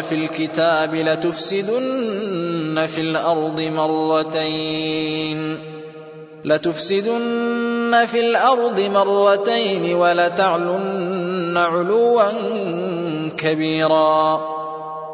في الكتاب لتفسدن في الأرض مرتين. لتفسدن في الأرض مرتين ولتعلن علوا كبيرا.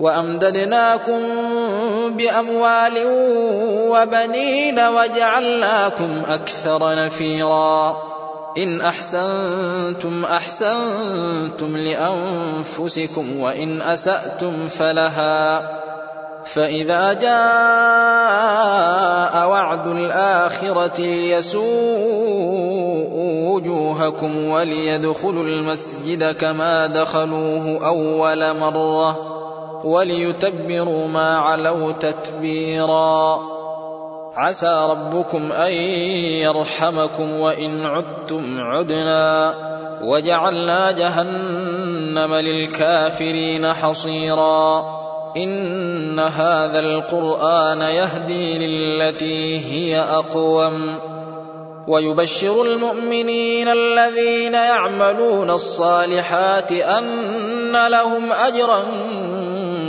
وأمددناكم بأموال وبنين وجعلناكم أكثر نفيرا. إن أحسنتم أحسنتم لأنفسكم وإن أسأتم فلها. فإذا جاء وعد الآخرة يسوء وجوهكم وليدخلوا المسجد كما دخلوه أول مرة. وليتبروا ما علوا تتبيرا. عسى ربكم أن يرحمكم وإن عدتم عدنا. وجعلنا جهنم للكافرين حصيرا. إن هذا القرآن يهدي للتي هي أقوم. ويبشر المؤمنين الذين يعملون الصالحات أن لهم أجرا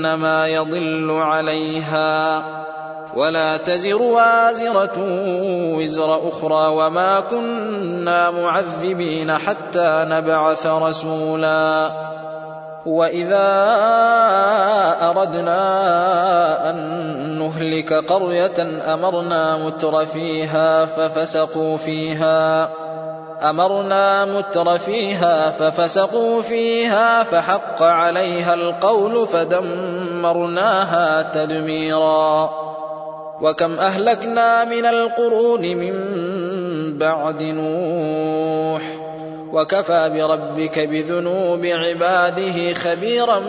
فانما يضل عليها. ولا تزر وازرة وزر أخرى وما كنا معذبين حتى نبعث رسولا. وإذا أردنا أن نهلك قرية أمرنا متر فيها ففسقوا فيها. أمرنا متر فيها ففسقوا فيها فحق عليها القول فدمرناها تدميرا. وكم أهلكنا من القرون من بعد نوح. وكفى بربك بذنوب عباده خبيرا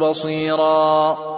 بصيرا.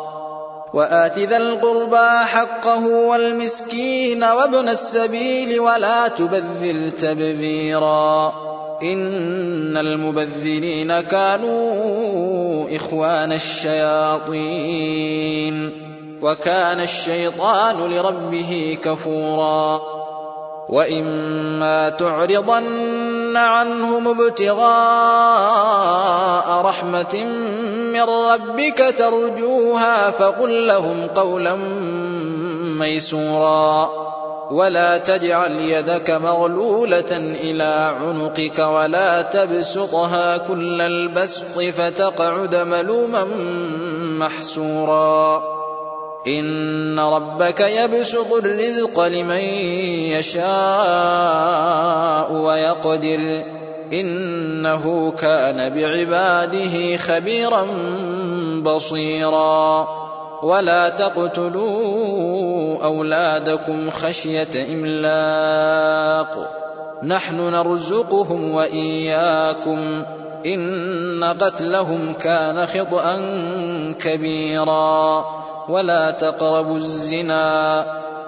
وآت ذا القربى حقه والمسكين وابن السبيل ولا تبذر تبذيرا. إن المبذرين كانوا إخوان الشياطين. وكان الشيطان لربه كفورا. وإما تعرضن عنهم ابتغاء رحمة من ربك ترجوها فقل لهم قولا ميسورا ولا تجعل يدك مغلولة إلى عنقك ولا تبسطها كل البسط فتقعد ملوما محسورا إن ربك يبسط الرزق لمن يشاء ويقدر إنه كان بعباده خبيرا بصيرا. ولا تقتلوا أولادكم خشية إملاق. نحن نرزقهم وإياكم. إن قتلهم كان خطأ كبيرا. ولا تقربوا الزنا.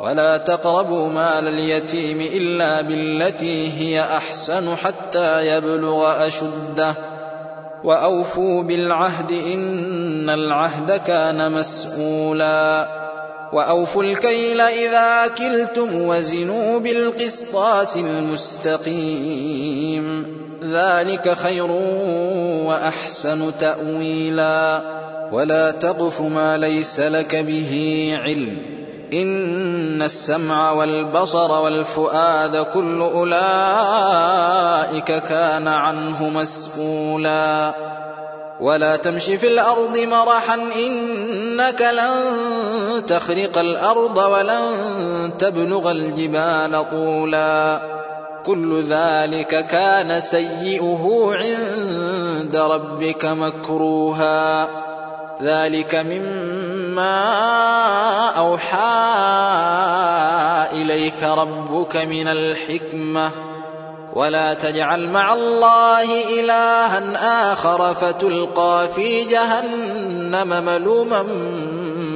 ولا تقربوا مال اليتيم إلا بالتي هي أحسن حتى يبلغ أشده. وأوفوا بالعهد إن العهد كان مسؤولا. وأوفوا الكيل إذا كلتم وزنوا بالقسطاس المستقيم. ذلك خير وأحسن تأويلا. ولا تقف ما ليس لك به علم. إن السمع والبصر والفؤاد كل أولئك كان عنه مسؤولا. ولا تمش في الأرض مرحا إنك لن تخرق الأرض ولن تبلغ الجبال طولا. كل ذلك كان سيئه عند ربك مكروها. ذلك مما أوحى إليك ربك من الحكمة. ولا تجعل مع الله إلها آخر فتلقى في جهنم ملوما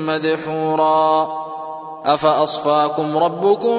مدحورا. أفأصفاكم ربكم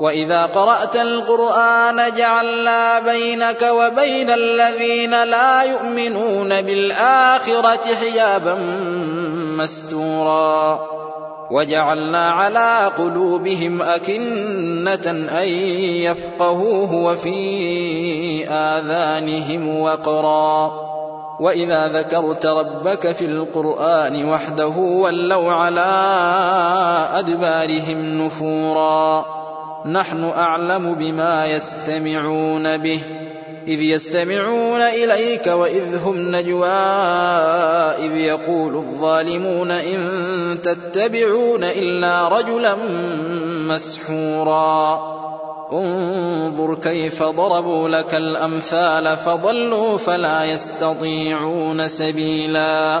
وإذا قرأت القرآن جعلنا بينك وبين الذين لا يؤمنون بالآخرة حجابا مستورا. وجعلنا على قلوبهم أكنة أن يفقهوه وفي آذانهم وقرا. وإذا ذكرت ربك في القرآن وحده ولوا على أدبارهم نفورا. نحن أعلم بما يستمعون به. إذ يستمعون إليك وإذ هم نجوى. إذ يقول الظالمون إن تتبعون إلا رجلا مسحورا. انظر كيف ضربوا لك الأمثال فضلوا فلا يستطيعون سبيلا.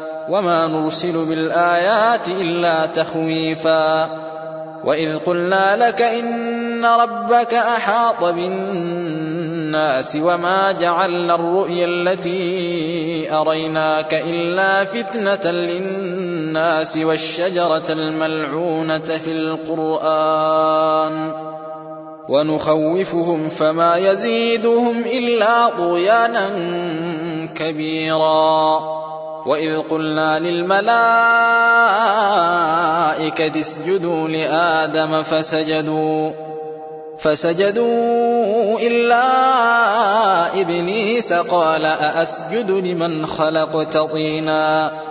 وما نرسل بالآيات إلا تخويفا وإذ قلنا لك إن ربك أحاط بالناس وما جعلنا الرؤيا التي أريناك إلا فتنة للناس والشجرة الملعونة في القرآن ونخوفهم فما يزيدهم إلا طغيانا كبيرا وإذ قلنا للملائكة اسجدوا لآدم فسجدوا فسجدوا إلا إبليس قال أأسجد لمن خلقت طيناً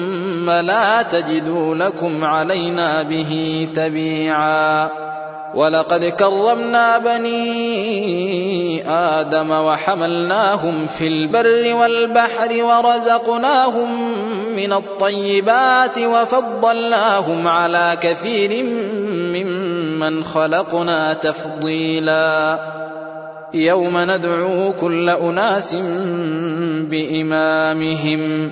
لا تجدوا لكم علينا به تبيعا. ولقد كرمنا بني آدم وحملناهم في البر والبحر ورزقناهم من الطيبات وفضلناهم على كثير ممن خلقنا تفضيلا. يوم ندعو كل أناس بإمامهم.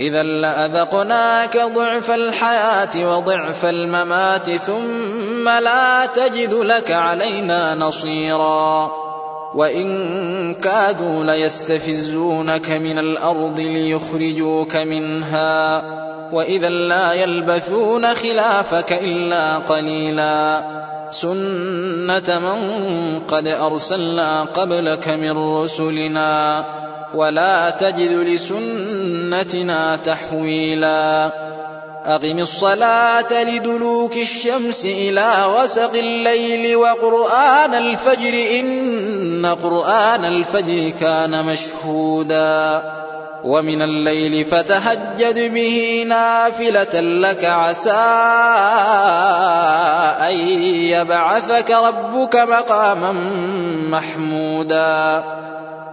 إذا لأذقناك ضعف الحياة وضعف الممات ثم لا تجد لك علينا نصيرا. وإن كادوا ليستفزونك من الأرض ليخرجوك منها. وإذا لا يلبثون خلافك إلا قليلا. سنة من قد أرسلنا قبلك من رسلنا. ولا تجد لسنتنا تحويلا. أقم الصلاة لدلوك الشمس إلى غسق الليل وقرآن الفجر إن قرآن الفجر كان مشهودا. ومن الليل فتهجد به نافلة لك عسى أن يبعثك ربك مقاما محمودا.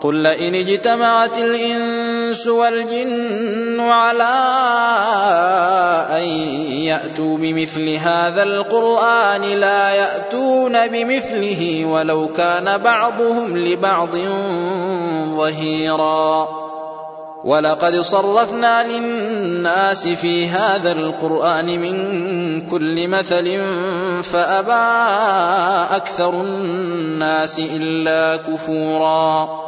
قل لئن اجتمعت الإنس والجن على أن يأتوا بمثل هذا القرآن لا يأتون بمثله ولو كان بعضهم لبعض ظهيرا. ولقد صرفنا للناس في هذا القرآن من كل مثل فأبى أكثر الناس إلا كفوراً.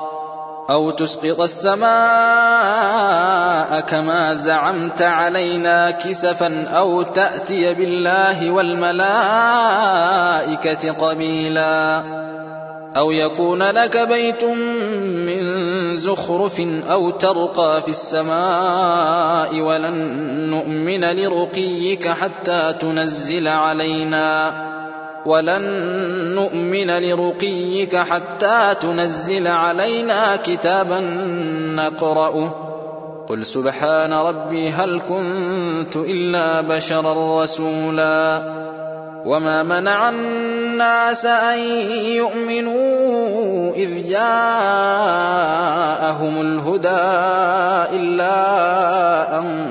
أو تسقط السماء كما زعمت علينا كسفا أو تأتي بالله والملائكة قبيلا أو يكون لك بيت من زخرف أو ترقى في السماء ولن نؤمن لرقيك حتى تنزل علينا ولن نؤمن لرقيك حتى تنزل علينا كتابا نقرأه. قل سبحان ربي هل كنت إلا بشرا رسولا. وما منع الناس أن يؤمنوا إذ جاءهم الهدى إلا أن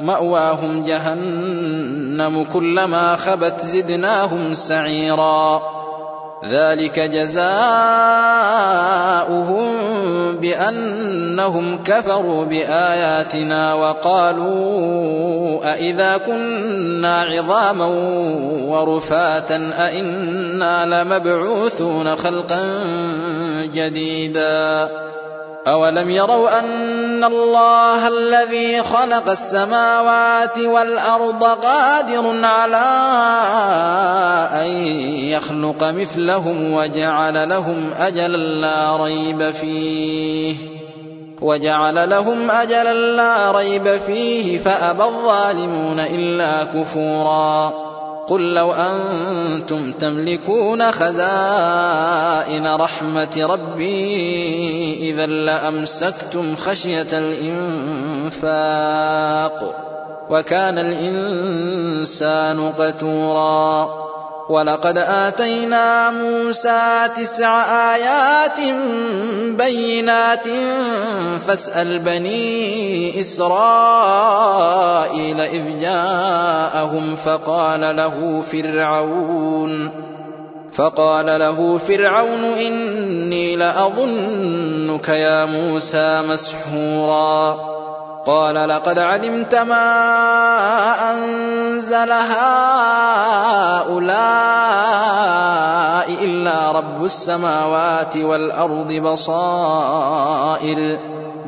مأواهم جهنم كلما خبت زدناهم سعيرا. ذلك جزاؤهم بأنهم كفروا بآياتنا وقالوا أإذا كنا عظاما ورفاتا أإنا لمبعوثون خلقا جديدا. أولم يروا أن الله الذي خلق السماوات والأرض قادر على أن يخلق مثلهم وجعل لهم أجلا لا ريب فيه وجعل لهم أجلا لا ريب فيه فأبى الظالمون إلا كفورا قل لو أنتم تملكون خزائن رحمة ربي إذا لأمسكتم خشية الإنفاق وكان الإنسان قتورا ولقد آتينا موسى تسع آيات بينات فاسأل بني إسرائيل إذ جاءهم فقال له فرعون فقال له فرعون إني لأظنك يا موسى مسحورا. قال لقد علمت ما أنزل هؤلاء إلا رب السماوات والأرض بصائر.